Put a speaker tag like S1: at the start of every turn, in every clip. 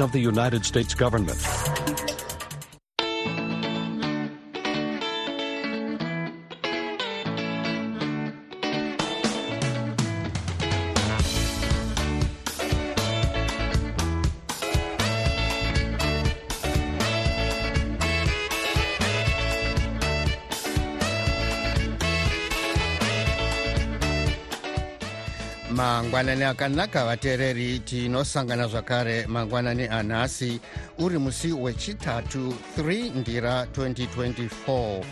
S1: of the United States government.
S2: Mangwanani akanaka vateereri tinosangana zvakare. Mangwanani anhasi uri musi wechitatu 3 ndira 2024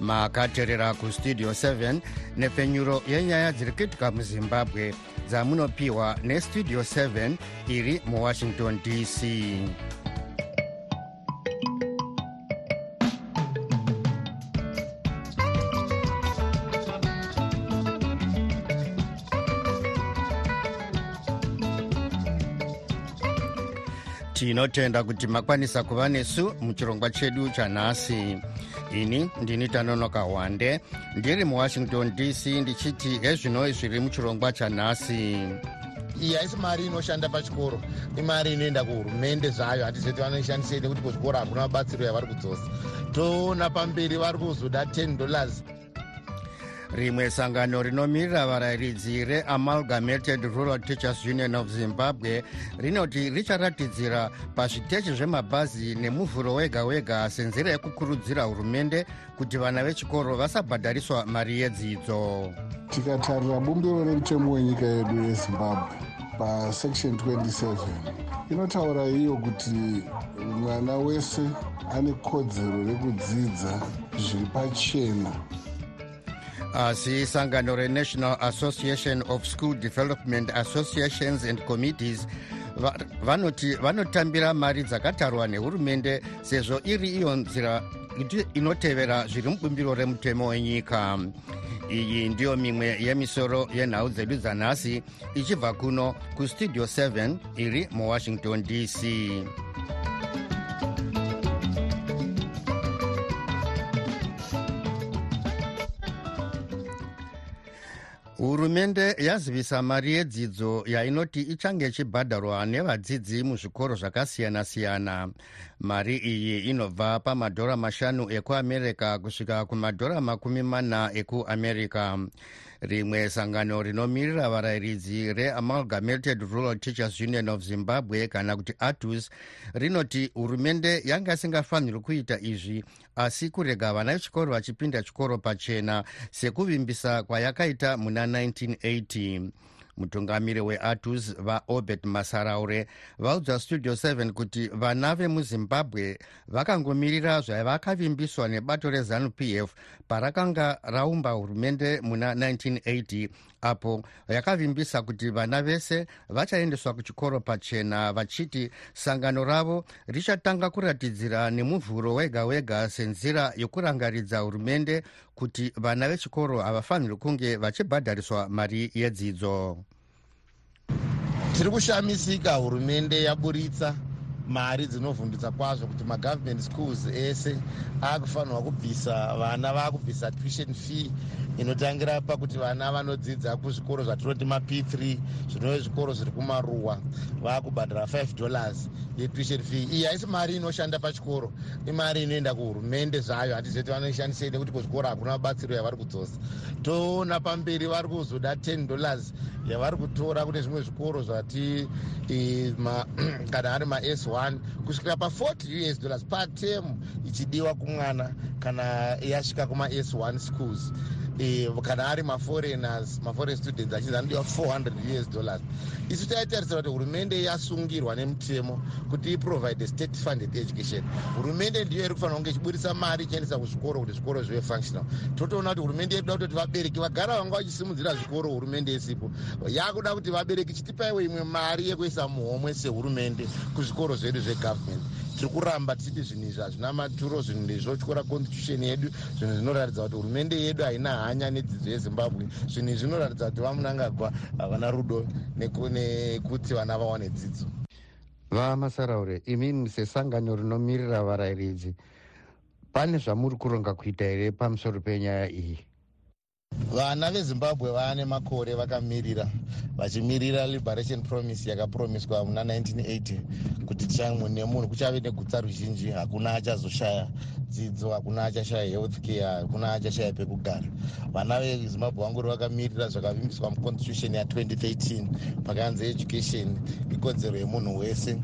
S2: makateerera kustudio 7 nepfenyuro yenyaya dziri kuitika muzimbabwe. Dzamunopiwa nestudio 7 iri muwashington dc tinotenda kuti makwanisa kuva nesu muchirongwa chedu chanhasi. Ini ndini tanonoka hwande ndiri muwashington dc ndichiti hezvino zviri muchirongwa chanhasi.
S3: Iyi haisi mari inoshanda pachikoro imari inoenda kuhurumende zvayo hatizoti vanoishandisei nekuti kuzvikoro hakuna mabatsiro yavari kudzosa. Toona pamberi vari kuzoda 10 dollars
S2: rimwe sangano rinomirira varayiridzi reamalgamated rural teachers union of zimbabwe rinoti richaratidzira pazviteshi zvemabhazi nemuvhuro wega wega senzira yekukurudzira hurumende kuti vana vechikoro vasabhadhariswa mari yedzidzo.
S4: Tikatarira bumbiro remutemo wenyika yedu yezimbabwe pasection 27 inotaura iyo kuti mwana wese ane kodzero rekudzidza zviri pachena
S2: asi sangano renational association of school development associations and committees. Vanoti vanotambira mari dzakatarwa nehurumende sezvo iri iyo nzira inotevera zviri mubumbiro remutemo wenyika. Iyi ndiyo mimwe yemisoro yenhau dzedu dzanhasi ichibva kuno kustudio 7 iri muwashington dc hurumende yazivisa mari yedzidzo yainoti ichange ichibhadharwa nevadzidzi muzvikoro zvakasiyana-siyana. Mari iyi inobva pamadhora mashanu ekuamerica kusvika kumadhora makumi mana ekuamerica rimwe sangano rinomirira varayiridzi reamalgamated rural teachers union of zimbabwe kana kuti atus rinoti hurumende yanga isingafaniri kuita izvi asi kurega vana vechikoro vachipinda chikoro pachena sekuvimbisa kwayakaita muna 1980 mutungamiri weatus vaobert masaraure vaudza studio 7 kuti vana vemuzimbabwe vakangomirira zvavakavimbiswa nebato rezanup f parakanga raumba hurumende muna 1980 apo yakavimbisa kuti vana vese vachaendeswa kuchikoro pachena vachiti sangano ravo richatanga kuratidzira nemuvhuro wega wega senzira yokurangaridza hurumende kuti vana vechikoro havafaniri kunge vachibhadhariswa mari yedzidzo.
S3: Tiri kushamisika hurumende yaburitsa mari dzinovhundutsa kwazvo kuti magovernment schools ese akufanirwa kubvisa vana vaakubvisa tuition fee inotangira pakuti vana vanodzidza kuzvikoro zvatinoti map3 zvinove zvikoro zviri kumaruwa. Vaakubhadhara 5 dollars yetuition fee. Iyi haisi mari inoshanda pachikoro. Imari inoenda kuhurumende zvayo. Hatizoti vanoishandisei nekuti kuzvikoro hakuna mabatsiro yavari kudzosa. Toona pamberi vari kuzoda 10 dollars yavari kutora kune zvimwe zvikoro zvati kana ari mas1 kusvikira pa40 us dollars patemu ichidiwa kumwana kana yasvika kumas1 schools kana ari maforeigners maforeign students achinzi anodiwa 400 us dollars. Isu taitarisira kuti hurumende yasungirwa nemutemo kuti iprovide state funded education. Hurumende ndiyo iri kufanira kunge ichiburisa mari ichiendesa kuzvikoro kuti zvikoro zvive functional. Totoona kuti hurumende yedu da kutoti vabereki vagara vanga vachisimudzira zvikoro hurumende isipo yakuda kuti vabereki chitipaiwo imwe mari yekuisa muhomwe sehurumende kuzvikoro zvedu zvegovernment tiri kuramba tichiti zvinhu izvi hazvina maturo zvinhu izvo tyora constitution yedu zvinhu zvinoratidza kuti hurumende yedu haina hanya nedzidzo yezimbabwe. Zvinhu izvi zvinoratidza kuti vamunangagwa havana rudo nekuti vana vawane dzidzo.
S2: Vamasaraure imi sesangano rinomirira varayiridzi. Pane zvamuri kuronga kuita here pamusoro penyaya iyi
S3: vana vezimbabwe vaane makore vakamirira vachimirira liberation promise yakapromiswa muna 1980 kuti nemunhu kuchave negutsa ruzhinji hakuna achazoshaya dzidzo hakuna achashaya health care hakuna achashaya pekugara. Vana vezimbabwe vangori vakamirira zvakavimbiswa muconstitution ya2013 pakanzi education ikodzero yemunhu wese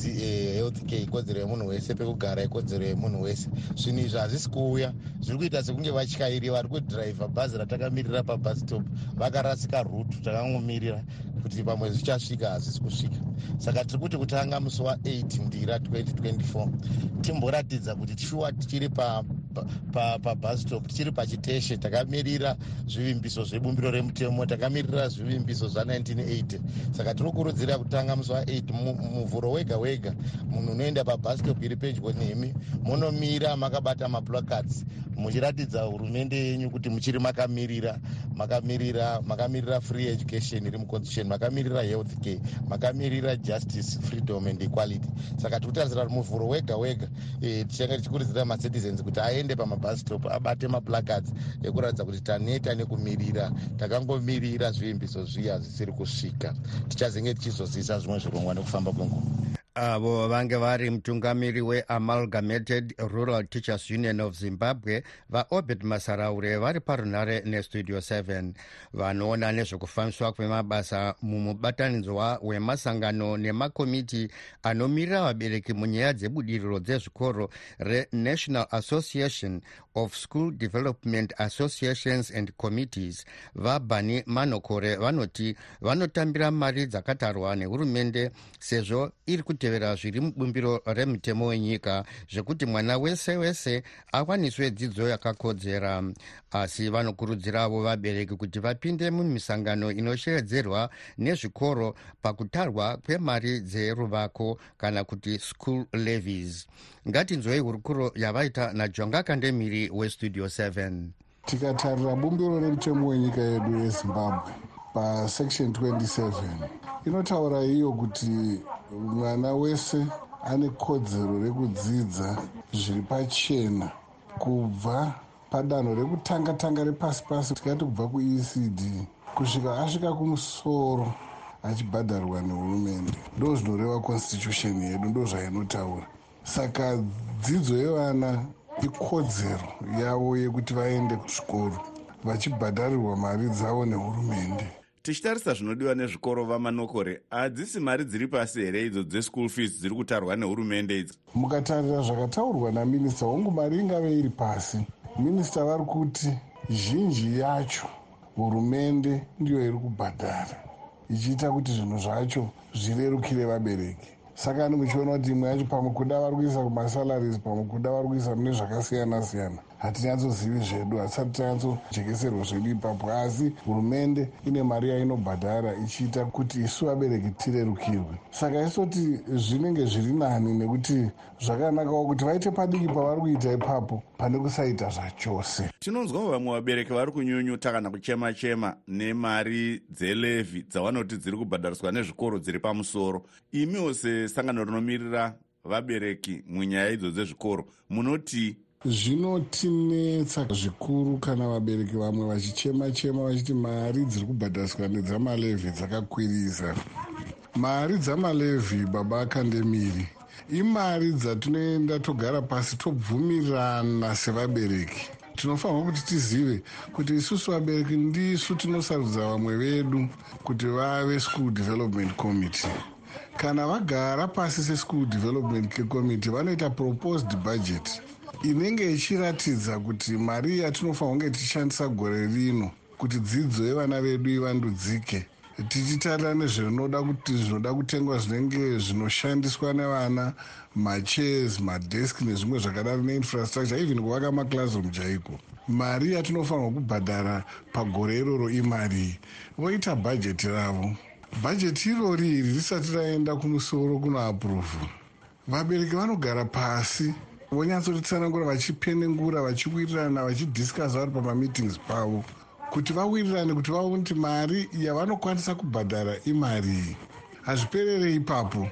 S3: health care ikodzero yemunhu wese pekugara ikodzero yemunhu wese. Zvinhu izvi hazvisi kuuya zviri kuita sekunge vatyairi vari kudhiraivha bhazi ratakamirira pabhastop vakarasika rutu takangomirira kuti pamwe zvichasvika hazvisi kusvika. Saka tiri kuti kutanga musi wa8 ndira 2024 timboratidza kuti shuwa tichiri pabhastop tichiri pachiteshe takamirira zvivimbiso zvebumbiro remutemo takamirira zvivimbiso zva1980 saka tinokurudzira kutanga musi wa8 muvhuro wega wega. Munhu unoenda pabhastop iri pedyo nemi munomira makabata maplacards muchiratidza hurumende yenyu kuti muchiri makamirira makamirira makamirira free education iri muconstitution makamirira health care makamirira justice freedom and equality. Saka tiri kutarisira kuti muvhuro wega wega. E, tichange tichikurudzira macitizens kuti aende pamabhastop abate maplacards ekuratidza kuti taneta nekumirira takangomirira zvivimbiso zviya zvisiri kusvika. Tichazenge tichizozivisa zvimwe zvirongwa nekufamba kwenguva
S2: avo vange vari mutungamiri weamalgamated rural teachers union of zimbabwe vaobed masaraure vari parunhare nestudio 7 vanoona nezvekufambiswa kwemabasa mumubatanidzwa wemasangano nemakomiti anomirira vabereki munyaya dzebudiriro dzezvikoro renational association of school development associations and committees. Vabani manokore vanoti vanotambira mari dzakatarwa nehurumende sezvo iri kutevera zviri mubumbiro remutemo wenyika zvekuti mwana wese wese awaniswe dzidzo yakakodzera. Asi vanokurudziravo vabereki kuti vapinde mumisangano inoshevedzerwa nezvikoro pakutarwa kwemari dzeruvako kana kuti school levies. Ngatinzwei hurukuro yavaita najonga kandemiri westudio 7
S4: tikatarira bumbiro remutemo wenyika yedu yezimbabwe pasection 27 inotaura iyo kuti mwana wese ane kodzero rekudzidza zviri pachena. Kubva padanho rekutanga tanga repasi pasi tikati kubva kuecd kusvika asvika kumusoro achibhadharwa nehurumende. Ndo zvinoreva constitution yedu ndo zvainotaura saka dzidzo yevana ikodzero yavo yekuti vaende kuzvikoro vachibhadharirwa mari dzavo nehurumende
S1: tichitarisa zvinodiwa nezvikoro vamanokore hadzisi mari dziri pasi here idzo dzeschool fees dziri kutarwa nehurumende idzi?
S4: Mukatarira zvakataurwa naminista wangu mari ingave iri pasi. Minista vari kuti zhinji yacho hurumende ndiyo iri kubhadhara ichiita kuti zvinhu zvacho zvirerukire vabereki. Saka ni muchiona kuti imwe yacho pamwe kuda vari kuisa kumasalaries pamwe kuda vari kuisa mune zvakasiyana siyana hatinyatsozivi zvedu hatisati tanyatsojekeserwa zvedu ipapo. Asi hurumende ine mari yainobhadhara ichiita kuti isu vabereki tirerukirwe. Saka isoti zvinenge zviri nani nekuti zvakanakawo kuti vaite padiki pavari kuita ipapo pane kusaita zvachose.
S1: Tinonzwawo vamwe vabereki vari kunyunyuta kana kuchema chema nemari dzelevhi dzavanoti dziri kubhadhariswa nezvikoro dziri pamusoro. Imiwo sesangano rinomirira vabereki munyaya idzo dzezvikoro munoti
S4: zvinotinetsa zvikuru kana vabereki vamwe vachichema chema vachiti mari dziri kubhadhariswa nedzamalevhi dzakakwirisa mari dzamalevhi baba akandemiri imari dzatinoenda togara pasi tobvumirana sevabereki. Tinofanirwa kuti tizive kuti isusu vabereki ndisu tinosarudza vamwe vedu kuti vave school development committee. Kana vagara pasi seschool development committee vanoita proposed budget inenge ichiratidza kuti mari yatinofanira kunge tichishandisa gore rino kuti dzidzo yevana vedu ivandudzike. Tichitarira nezvinoda kuti zvinoda kutengwa zvinenge zvinoshandiswa nevana machairs madesk nezvimwe zvakadaro neinfrastructure even kuvaka maclassroom chaiko. Mari yatinofanirwa kubhadhara pagore iroro imari voita bhajeti ravo. Bhajeti irori iri risati raenda kumusoro kunoaprovha vabereki vanogara pasi vonyatsotitsanangura vachipenengura vachiwirirana vachidhiskasa vari pamameetings pavo kuti vawirirane kuti vaone kuti mari yavanokwanisa kubhadhara imari hazviperere ipapo.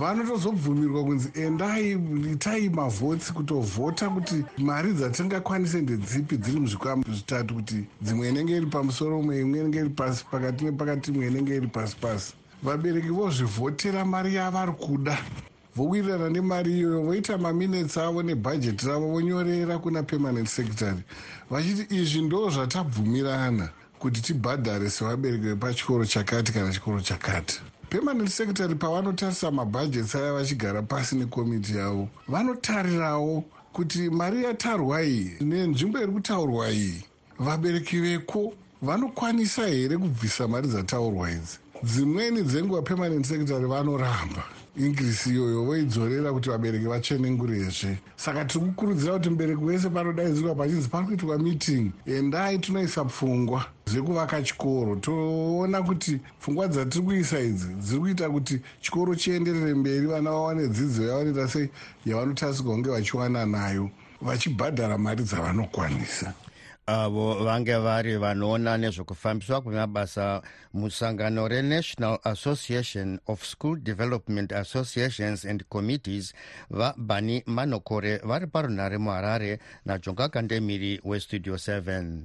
S4: Vanotozobvumirwa kunzi endai itai mavhotsi kutovhota kuti mari dzatingakwanise ndedzipi dziri muzvikwama zvitatu kuti dzimwe inenge iri pamusoro umwe imwe inenge iri pasi pakati nepakati imwe inenge iri pasi pasi. Vabereki vozvivhotera mari yavari kuda vowirirana nemari iyoyo voita maminutes avo nebhajeti ravo vonyorera kuna permanent secretary. Vachiti izvi ndo zvatabvumirana kuti tibhadhare sevabereki vepachikoro chakati kana chikoro chakati. Permanent secretary pavanotarisa mabhajets aya vachigara pasi nekomiti yavo vanotarirawo kuti mari yatarwa iyi nenzvimbo iri kutaurwa iyi vabereki veko vanokwanisa here kubvisa mari dzataurwa idzi? Dzimweni dzenguva permanent secretary vanoramba ingirisi iyoyo voidzorera kuti vabereki vatsvenengurezve saka tiri kukurudzira kuti mubereki wese panodaidzirwa pachinzi pari kuitwa meeting endai tinoisa pfungwa zvekuvaka chikoro. Toona kuti pfungwa dzatiri kuisa idzi dziri kuita kuti chikoro chienderere mberi vana vawane dzidzo yavanoita sei yavanotarisirwa kunge vachiwana nayo vachibhadhara mari dzavanokwanisa
S2: avo vange vari vanoona nezvekufambiswa kwemabasa musangano renational association of school development associations and committees vabani manokore vari parunhare muharare najonga kandemiri westudio 7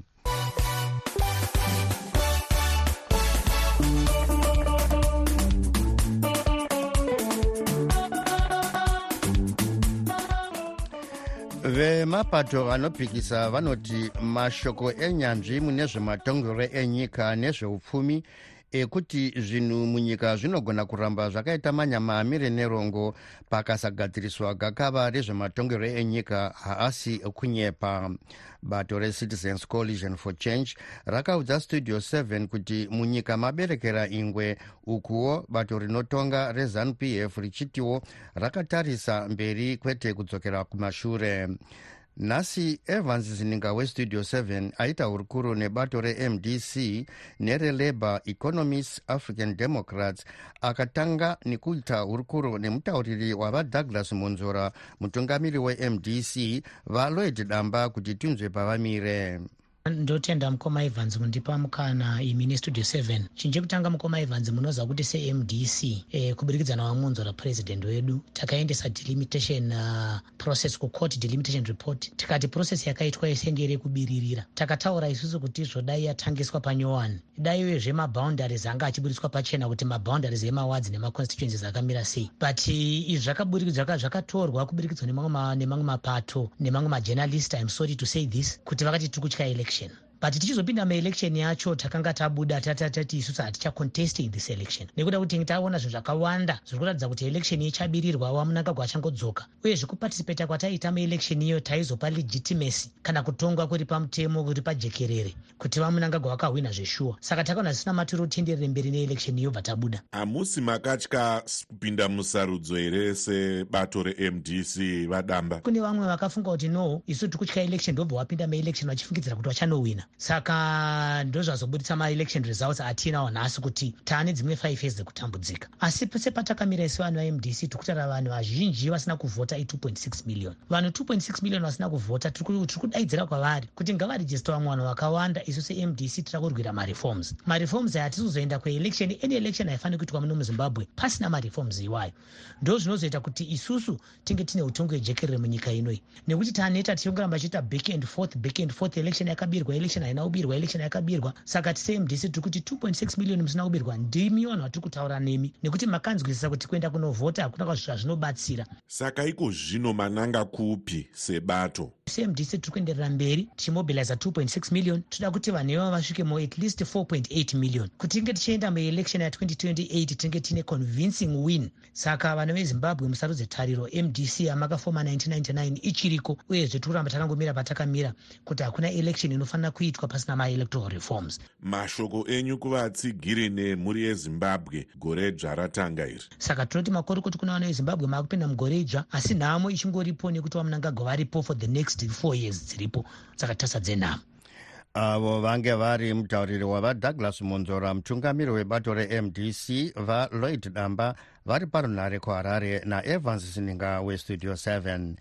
S2: vemapato anopikisa vanoti mashoko enyanzvi mune zvematongero enyika nezveupfumi ekuti zvinhu munyika zvinogona kuramba zvakaita manyama amire nerongo pakasagadziriswa gakava rezvematongero enyika haasi kunyepa. Bato recitizens coalition for change rakaudza studio 7 kuti munyika maberekera ingwe ukuwo bato rinotonga rezanup f richitiwo rakatarisa mberi kwete kudzokera kumashure nhasi evans zininga westudio 7 aita hurukuro nebato remdc nerelabour economists african democrats akatanga nekuita hurukuro nemutauriri wavadouglas munzora mutungamiri wemdc valoid damba kuti tinzwe pavamire
S5: ndotenda mukoma evans mundipa mukana imi nestudio 7 chinhu chekutanga mukoma evans munoziva kuti semdc e, kuburikidza navamunzwa rapurezidendi wedu. Takaendesa delimitation uh, process kucourt delimitation report. Tikati process yakaitwa isenge rekubiririra takataura isusu kuti zvodai yatangiswa panyowani dai uyezve maboundaries anga achiburiswa pachena kuti maboundaries emawadzi nemaconstituencies akamira sei. But izvi zvakaburikidza zvakatorwa kuburikidzwa nemamwe mapato nemamwe majournalist im sorry to say this kuti vakati tiri kutya election election but tichizopinda maelection yacho takanga tabuda tatati isusu hatichacontesting this election. Nekuda kuti tinge taona zvinhu zvakawanda zviri kuratidza kuti election ichabirirwa wamunangagwa achangodzoka uye zvekupatisipeta kwataita maelection iyo taizopa legitimacy kana kutongwa kuri pamutemo kuri pajekerere kuti vamunangagwa vakahwina zveshuwa saka takaona zvisina matiri utenderere mberi neelection iyo bva tabuda.
S6: Hamusi makatya kupinda musarudzo here sebato remdc vadamba?
S5: Kune vamwe vakafunga kuti no isu tiri kutya election ndobva wapinda maelection vachifungidzira kuti vachanowina saka ndozvazobudisa maelection results atinawo nhasi kuti taane dzimwe five years dzekutambudzika. Asi sepatakamira isi vanhu vamdc tiri kutaura vanhu vazhinji vasina kuvhota i2.6 million. Vanhu 2.6 million vasina kuvhota tiri kudaidzira kwavari kuti ngavarejista vamwe vanhu vakawanda isu semdc tira kurwira mareforms. Mareforms aya hatisi kuzoenda kuelection any election haifaniri kuitwa muno muzimbabwe pasina mareforms iwayo. Ndo zvinozoita kuti isusu tinge tine utongo hwejekerere munyika inoi nekuti taneta tiri kuramba chiita back and forth back and forth election yakabirwa election haina kubirwa election yakabirwa. Saka tisemdc tiri kuti 2.6 million musina kubirwa. Ndimi vanhu vatiri kutaura nemi. Nekuti makanzwisisa kuti kuenda kunovhota hakuna kwazvo zvazvinobatsira
S6: saka iko zvino mananga kupi sebato
S5: semdc tiri kuenderera mberi tichimobiliza 2.6 million. Toda kuti vanhu ivavo vasvike mo at least 4.8 million. Kuti tinge tichienda muelection ya2028 tinge tiine convincing win. Saka vanhu vezimbabwe musarudze tariro mdc yamakafoma 1999 ichiriko uyezve tiri kuramba takangomira patakamira kuti hakuna election inofanira kuitwa pasina maelectoral reforms.
S6: Mashoko enyu kuvatsigiri nemhuri yezimbabwe gore dzva ratanga iri.
S5: Saka tinoti makorokoti kuna vana vezimbabwe maakupinda mugore idzva asi nhamo ichingoripo nekuti vamunangagwa varipo for the next four years dziripo saka tasadzenhamo
S2: avo vange vari mutauriri wavadouglas munzora mutungamiri webato remdc valoid damba vari parunhare kuharare naevans sininga westudio 7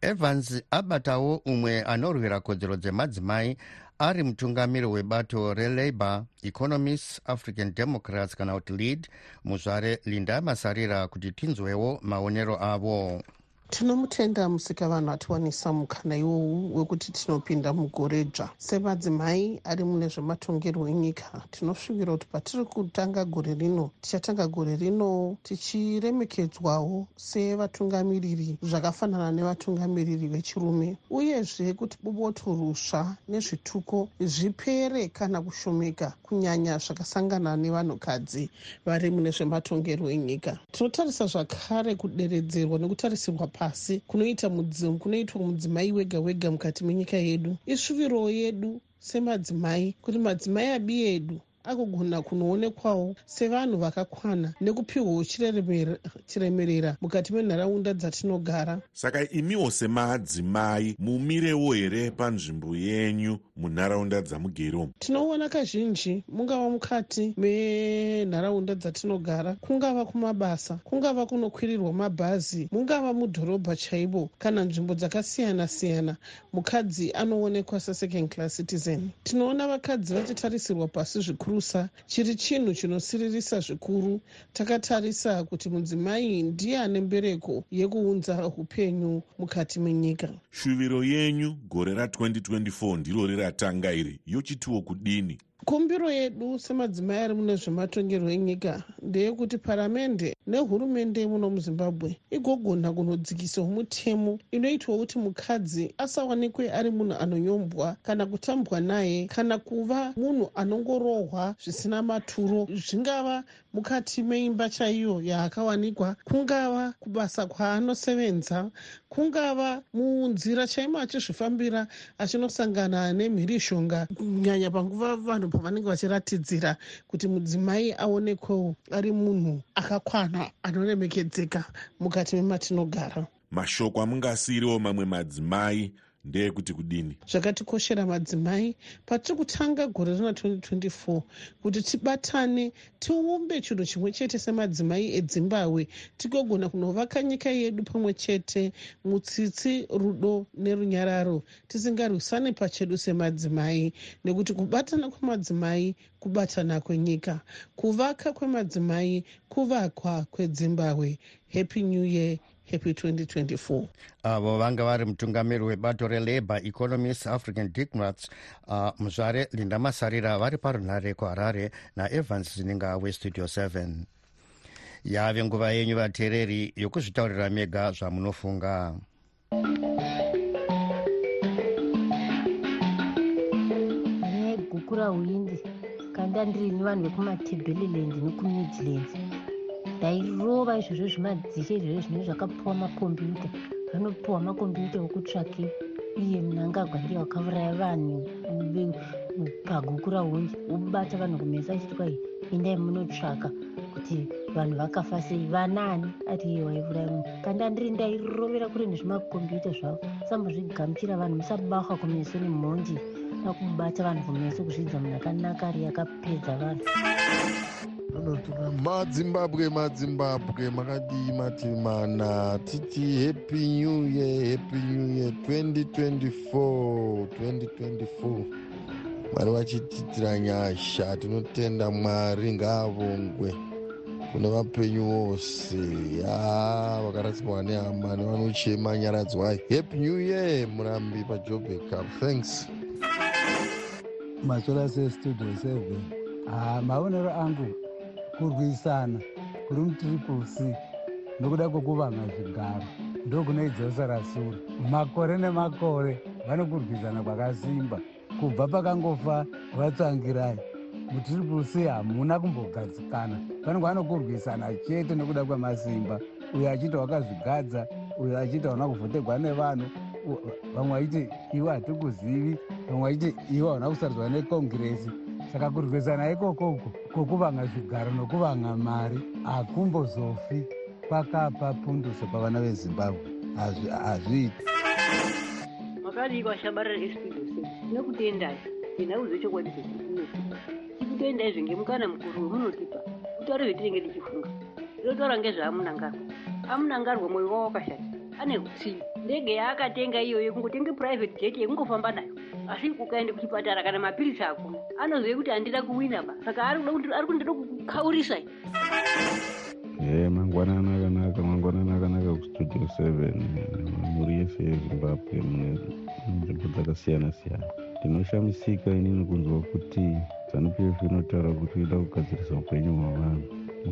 S2: evans abatawo umwe anorwira kodzero dzemadzimai ari mutungamiri webato relabour economists african democrats kana kuti lead muzvare linda masarira kuti tinzwewo maonero avo
S7: tinomutenda musikavanhu atiwanisa mukana iwowu wekuti tinopinda mugore dzva semadzimai ari mune zvematongerwo enyika tinosvivira kuti patiri kutanga gore rino tichatanga gore rino tichiremekedzwawo sevatungamiriri zvakafanana nevatungamiriri vechirume. Uyezve kuti boboto rusva nezvituko zvipere kana kushomeka kunyanya zvakasangana nevanhukadzi vari mune zvematongerwo enyika. Tinotarisa zvakare kuderedzerwa nekutarisirwa pasi kunoita kunoitwa mudzimai wega wega mukati menyika yedu. Isvuviro yedu semadzimai kuti madzimai abi edu agogona kunoonekwawo sevanhu vakakwana nekupiwawo chiremerera mukati menharaunda dzatinogara.
S6: Saka imiwo semadzimai mumirewo here panzvimbo yenyu munharaunda dzamugere
S7: tinoona kazhinji mungava mukati menharaunda dzatinogara. Kungava kumabasa kungava kunokwirirwa mabhazi mungava mudhorobha chaibo kana nzvimbo dzakasiyana siyana mukadzi anoonekwa sesecond class citizen. Tinoona vakadzi vachitarisirwa pasi zvikuru kurusa chiri chinhu chinosiririsa zvikuru. Takatarisa kuti mudzimai ndiye ane mbereko yekuunza upenyu mukati menyika.
S6: Shuviro yenyu gore ra2024 ndiro riratanga iri yochitiwo kudini
S7: kumbiro yedu semadzimai ari mune zvematongerwo enyika ndeyekuti paramende nehurumende muno muzimbabwe igogona kunodzikisawo mutemo inoitwa kuti mukadzi asawanikwe ari munhu anonyombwa kana kutambwa naye kana kuva munhu anongorohwa zvisina maturo. Zvingava mukati meimba chaiyo yaakawanikwa. Kungava kubasa kwaanosevenza kungava munzira chaimo achizvifambira achinosangana nemhirishonga kunyanya panguva vanhu pavanenge vachiratidzira kuti mudzimai aonekwewo ari munhu akakwana anoremekedzeka mukati mematinogara
S6: mashoko amungasiyiriwo mamwe madzimai ndeyekuti kudini?
S7: Zvakatikoshera madzimai. Patiri kutanga gore rina 2024 kuti tibatane tiumbe chinhu chimwe chete semadzimai edzimbabwe tigogona kunovaka nyika yedu pamwe chete mutsitsi rudo nerunyararo. Tisingarwisani pachedu semadzimai nekuti kubatana kwemadzimai kubatana kwenyika kuvaka kwemadzimai kuvakwa kwedzimbabwe happy new year happy 2024
S2: avo uh, vanga vari mutungamiri webato relabour economists african democrats uh, muzvare linda masarira vari parunhare kuharare naevans zininga westudio 7 yave nguva yenyu vateereri yokuzvitaurira mega zvamunofunga
S8: gukura windi kanda ndiri nevanhu vekumatebheleland nekumidlands ndairova izvozvo zvemadzishe izvozvo zvinenge zvakapiwa makombiyuta. Vanopiwa makombiyuta okutsvake iye munangagwa ndiye wakauraya vanhu pagukura hunji obata vanhu kumeso achiti kwai endai munotsvaka kuti vanhu vakafa sei. Vanani ati iye waiuraya munhu. Kanda ndiri ndairovera kure nezvemakombiyuta zvavo. Sambozvigamuchira vanhu musabakhwa kumeso nemhondi. Nakubata vanhu kumeso kuzvidza munhu akanaka ari akapedza vanhu
S9: anotora madzimbabwe madzimbabwe makadii mati mana titi happy new year happy new year 2024 2024 mwari vachititira nyasha tinotenda mwari ngaavongwe kune vapenyu vose. Ya vakarasikwa nehama nevanochema nyaradzwa happy new year murambi pajobekup thanks.
S10: Matsora sestudio 7 ha maonero angu kurwisana kuri mutriple c nokuda kwekuvanga zvigaro. Ndokunoidzosera sura makore nemakore vanokurwisana kwakasimba. Kubva pakangofa vatsangirai. Mutriple c hamuna kumbogadzikana. Vanenge vanokurwisana chete nokuda kwemasimba. Uyo achiita wakazvigadza uyo achiita una kuvhotegwa nevanhu. Vamwe vachiti iwe hatikuzivi vamwe vachiti iwe hauna kusaradzwa nekongiresi saka kurwisana ikokoko kwokuvanga zvigaro nokuvanga mari hakumbozofi kwakapa punduso pavana vezimbabwe hazviiti.
S11: Makadii shabarira espidose tinokutendai tinauze chokwadi zvekuuno tikutoendai zvengemukana mukuru wemunotipa. Kutaure zvetinenge tichifunga. Tinotaura ngezvaamunangarwa amunangarwa. Mwoyo wavo wakashata. Ane utsii ndege yaakatenga iyoyo kungotenge private jet yekungofamba nayo asi ukaende kuchipatara kana mapirisi ako? Anozive kuti handida kuwina ba. Saka ari kundoda kukaurisa
S12: e mangwanana akanaka mangwanana akanaka kustudio seven. Mhuri yese yezimbabwe mune nzvimbo dzakasiyana siyana ndinoshamisika inini kunzwa kuti zanup f inotaura kuti ida kugadzirisa upenyu hwavanhu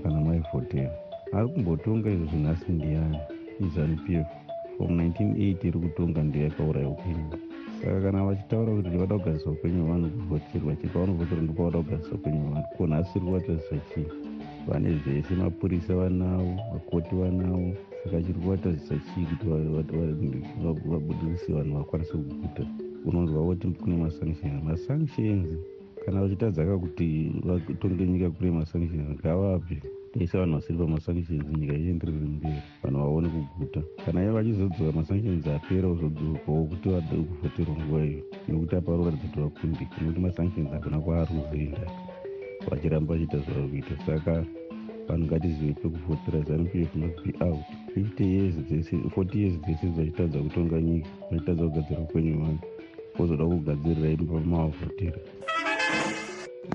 S12: kana maivhotera ari kumbotonga izvo zvinhasi ndiani izanup f from 1980 iri kutonga ndiyo yakauraya upenyu. Saka kana vachitaura kuti vada kugadzirisa upenyu hwavanhu kuvhoterwa chiri pavanovhoterwa ndipo vada kugadzirisa upenyu hwavanhu ko nhasi iri kuvatadzisa chii vane zvese mapurisa vanawo vakoti vanawo saka chiri kuvatadzisa chii kuti va- va- va- va- vabudirise vanhu vakwanise kuguta unonzwa kuti kune masanctions. Masanctions kana vachitadzaka kuti vatonge nyika kune masanctions ngavapi daisa vanhu vasiri pamasanctions nyika ienderere mberi vanhu vaone kuguta. Kana iye vachizodzoka masanctions apera uzodzokawo kuti vade kuvhoterwa nguva iyo. Nekuti apa varoratidza kuti vakundika nekuti masanctions hakuna kwaari kuzoenda vachiramba vachiita zvavari kuita saka vanhu ngatizive pekuvhotera zanup f must be out. 50 years dzese 40 years dzese vachitadza kutonga nyika vachitadza kugadzira upenyu hwavanhu vozoda kugadzirira imi pamavhotera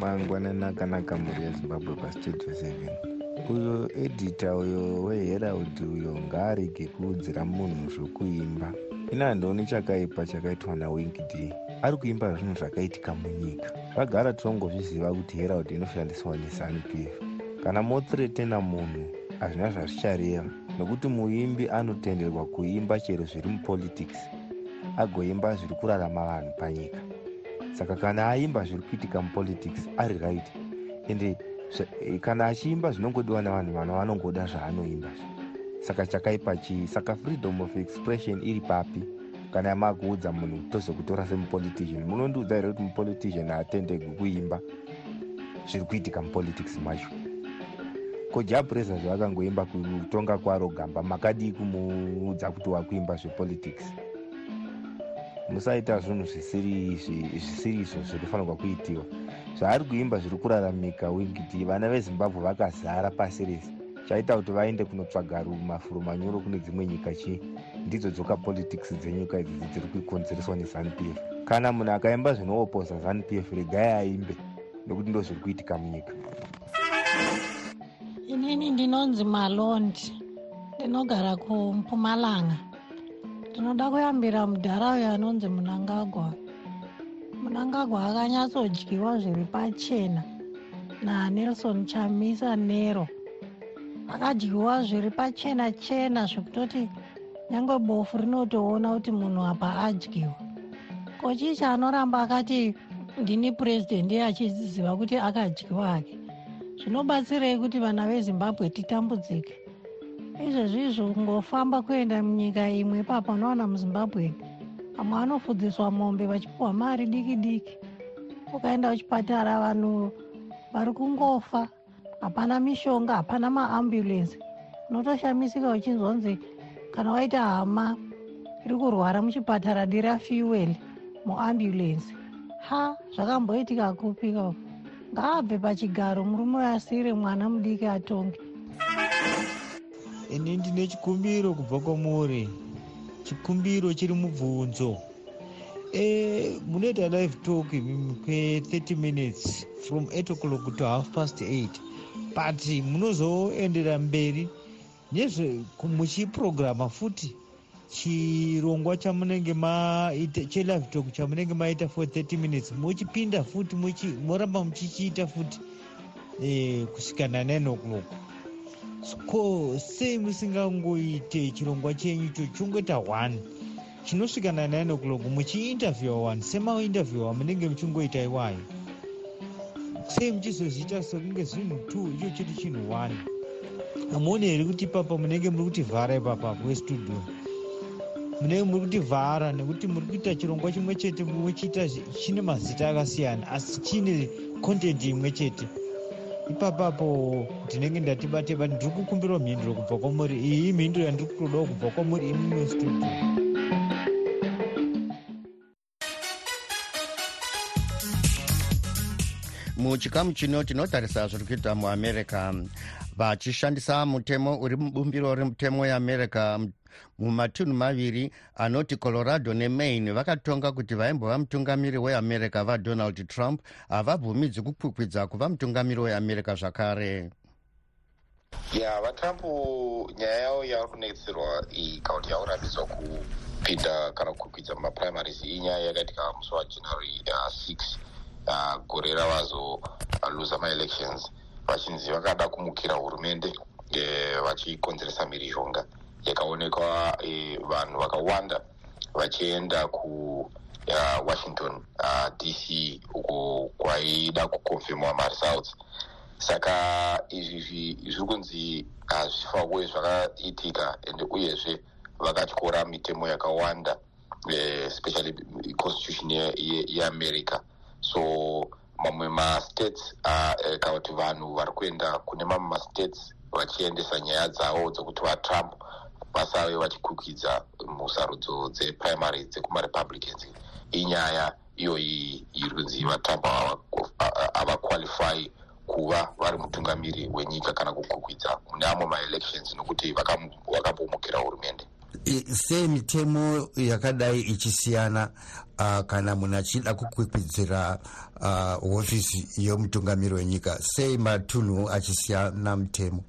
S13: mangwanana akanaka mhuri yezimbabwe pastudio 7 uyo edhita uyo weherald uyo ngaarege kuudzira munhu zvokuimba. Ina handioni chakaipa chakaitwa nawingd ari kuimba zvinhu zvakaitika munyika. Zvagara tinongozviziva kuti herald inoshandiswa nezanup f kana mothretena munhu hazvina zvazvichareva. Nokuti muimbi anotenderwa kuimba chero zviri mupolitics agoimba zviri kurarama vanhu panyika. Saka kana aimba zviri kuitika mupolitics ari right. Ende kana achiimba zvinongodiwa navanhu vana vanongoda zvaanoimba. Saka chakaipa chii saka freedom of expression iri papi. Kana makuudza munhu tozokutora semupolitician. Munondiudza here kuti mupolitician haatendegwi kuimba? Zviri kuitika mupolitics macho. Ko jabreza zvaakangoimba kutonga kwaro gamba makadii kumuudza kuti wakuimba zvepolitics? Musaita zvinhu zvisiri zvi- zvisiri izvo zvinofanirwa kuitiwa zvaari kuimba zviri kuraramika wingiti vana vezimbabwe vakazara pasi rese. Chaita kuti vaende kunotsvaga ru- mafuro manyoro kune dzimwe nyika chii. Ndidzo dzoka politics dzenyika idzidzi dziri kukonzereswa nezanup f. Kana munhu akaimba zvinooposa zanup f regai aimbe nokuti ndo zviri kuitika munyika.
S14: Inini ndinonzi malondi. Ndinogara kumpumalanga. Ndinoda kuyambira mudhara uyo anonzi munangagwa munangagwa akanyatsodyiwa zviri pachena. Nanelson chamisa nero. Akadyiwa zviri pachena chena zvekutoti nyange bofu rinotoona kuti munhu apa adyiwa. Kochii chaanoramba akati ndini purezidendi achiziva kuti akadyiwa hake zvinobatsirei kuti vana vezimbabwe titambudzike? Izvezvi izvo kungofamba kuenda munyika imwe ipapo unowana muzimbabwe vamwe vanofudziswa mombe vachipiwa mari diki diki. Ukaenda kuchipatara vanhu vari kungofa hapana mishonga hapana maambulensi unotoshamisika uchinzonzi kana waita hama iri kurwara muchipatara dira fuel muambulensi ha zvakamboitika kupika ngaabve pachigaro murume asiyire mwana mudiki atonge.
S15: Ini ndine chikumbiro kubva kwamuri chikumbiro chiri mubvunzo. E, munoita live talk kwe30 minutes from 8 o'clock to half past 8 but munozoendera mberi nezve muchiprograma futi chirongwa chamunenge maita chelive talk chamunenge maita for 30 minutes. Muchipinda futi moramba muchichiita futi e, kusvika na9 o'clock ko sei musingangoite chirongwa chenyu cho chongoita one. Chinosvika na9 o'clock muchiinterviewa one semainterviewa munenge muchingoita iwayo. Sei muchizozviita sekunge zvinhu two icho chiri chinhu one. Hamuoni here kuti ipapa munenge muri kuti vhara ipapa westudio munenge muri kuti vhara nekuti muri kuita chirongwa chimwe chete muchiita chine mazita akasiyana asi chine kontenti imwe chete ipapapo ndinenge ndatibateba ndiri kukumbirwa mhinduro kubva kwamuri. Iyi imhinduro yandiri kutodawo kubva kwamuri imi mustudio
S2: muchikamu chino tinotarisa zviri kuita muamerica vachishandisa mutemo uri mubumbiro remutemo yeamerica mumatunhu maviri anoti colorado nemaine vakatonga kuti vaimbova mutungamiri weamerica vadonald trump. Havabvumidzi kukwikwidza kuva mutungamiri weamerica zvakare.
S16: Ya vatrump nyaya yavo yavari kunetserwa ikaunti yakurambidzwa kupinda kana kukwikwidza mumaprimaries inyaya yakaitika musi wajanuary 6 uh, gore ravazoluza maelections. Vachinzi vakada kumukira hurumende vachikonzeresa mhirizhonga. Yakaonekwa e, vanhu vakawanda vachienda kuwashington uh, dc uko kwaida kukonfemwa maresults. Saka izvi zviri kunzi hazvifawe zvakaitika and uyezve vakatyora mitemo yakawanda especially constitution yeamerica so mamwe mastates kana kuti vanhu vari kuenda kune mamwe mastates vachiendesa nyaya dzavo dzokuti vatrump vasave vachikwikwidza musarudzo dzeprimary dzekumarepublicans. Inyaya iyoyi iri kunzi vatrump havaqualify kuva vari mutungamiri wenyika kana kukwikwidza mune amwe maelections nokuti vakambomukira hurumende
S17: sei mitemo yakadai ichisiyana uh, kana munhu achida kukwikwidzira uh, hofisi yemutungamiri wenyika sei matunhu achisiyana mutemo?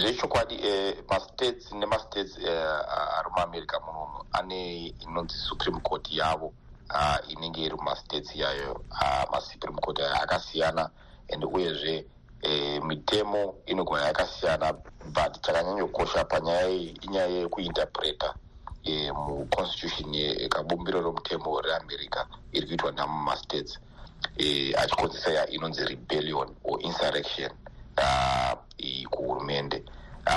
S16: Zvechokwadi eh, mastates nemastates eh, ari muamerica munomu ane inonzi supreme court yavo uh, inenge iri mumastates yayo uh, masupreme court ayo akasiyana and uyezve e, mitemo inogona yakasiyana but chakanyanyokosha panyaya iyi inyaya yekuinterpreta e, muconstitution yekabumbiro romutemo reamerica iri kuitwa namumastates e, achikonzesa ya inonzi rebellion or insurrection uh, kuhurumende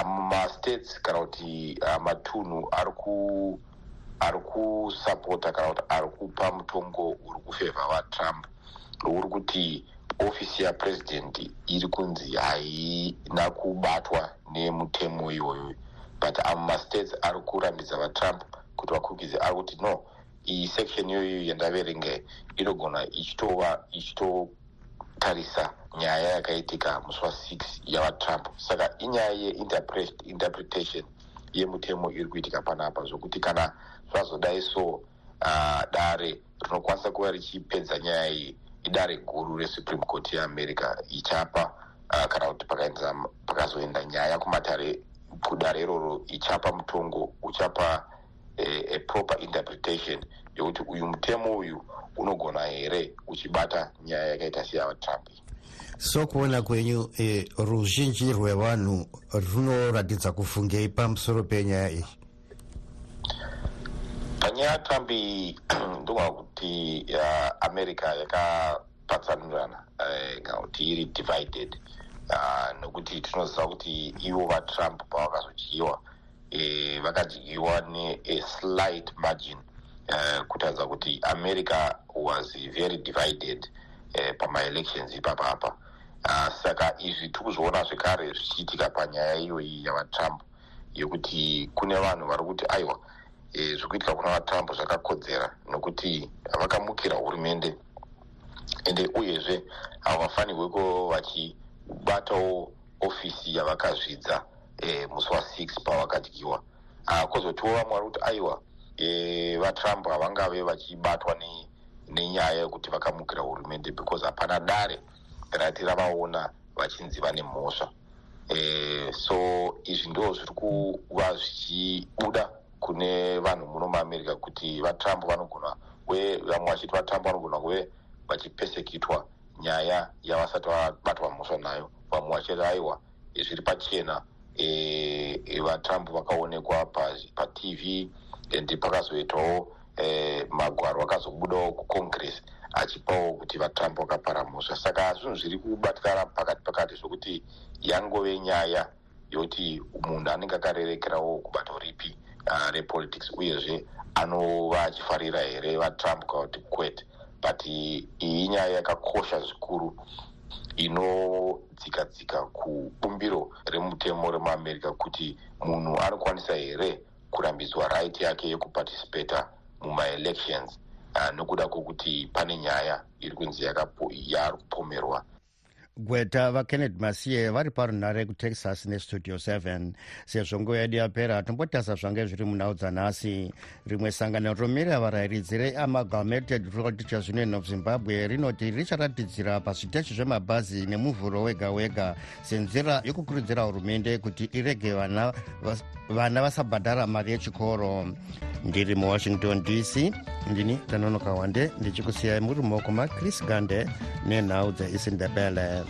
S16: mumastates uh, kana kuti uh, matunhu ari ku ari kusapota kana kuti ari kupa mutongo uri kufevha vatrump uri kuti ofisi yapurezidendi iri kunzi haina kubatwa nemutemo iyoyo but amastates ari kurambidza vatrump kuti vakwikidze ari kuti no iyi section iyoyo yandaverenga inogona ichitova ichitotarisa nyaya yakaitika musi wa6 yavatrump saka inyaya yeinterpretation yemutemo iri kuitika panapa zvokuti kana zvazodai so uh, dare rinokwanisa kuva richipedza nyaya iyi idare guru resupreme court yeamerica ichapa uh, kana kuti pakazoenda nyaya kumatare kudare iroro ichapa mutongo uchapa a, a proper interpretation yokuti uyu mutemo uyu unogona here uchibata nyaya yakaita seyavatrump
S17: sokuona kwenyu e, ruzhinji rwevanhu runoratidza kufungei pamusoro penyaya iyi
S16: panyaya yatrump ndogona kuti uh, america yakapatsanurana kana uh, kuti iri divided uh, nokuti tinoziva kuti ivo vatrump pavakazodyiwa e, vakadyiwa neaslight margin uh, kutaridza kuti america was very divided uh, pamaelections ipapapa uh, saka izvi tiri kuzviona zvekare zvichiitika panyaya iyoyi yavatrump yekuti kune vanhu vari kuti aiwa e, zviri kuitika kuna vatrump zvakakodzera nokuti vakamukira hurumende. Ende uyezve avo vafanirweko vachibatawo ofisi yavakazvidza e, musi wa6 pavakadyiwa. Kwozotiwo vamwe vari kuti aiwa e, vatrump havangave vachibatwa nenyaya yekuti vakamukira hurumende because hapana dare rati ravaona vachinzi vane mhosva. E, so izvi ndo zviri kuva zvichibuda kune vanhu muno muamerica kuti vatrump vanogona uye vamwe vachiti vatrump vanogona kuve vachipesekitwa nyaya yavasati vabatwa mhosva nayo. Vamwe vachiti aiwa zviri pachena vatrump e, vakaonekwa patv and pakazoitawo e, magwaro akazobudawo kucongress achipawo kuti vatrump vakapara mhosva. Saka zvinhu zviri kubatikana pakati pakati zvokuti yangove nyaya yokuti munhu anenge akarerekerawo kubato ripi uh, repolitics uyezve anova achifarira here vatrump kana kuti kwete but iyi nyaya yakakosha zvikuru inodzika dzika kubumbiro remutemo remuamerica kuti munhu anokwanisa here kurambidzwa right yake yekuparticipata mumaelections uh, nokuda kwokuti pane nyaya iri kunzi yaari kupomerwa
S2: gweta vakennedy masiye vari parunhare kutexas nestudio 7 sezvo nguva yedu yapera tombotasa zvange zviri munhau dzanhasi. Rimwe sangano romirira varayiridzi reamalgamated road union of zimbabwe rinoti richaratidzira pazviteshi zvemabhazi nemuvhuro wega wega senzira yokukurudzira hurumende kuti irege vana vana vasabhadhara mari yechikoro. Ndiri muwashington dc ndini tanonoka wande ndichikusiyai muri mumaoko machris gande nenhau dzeisindebele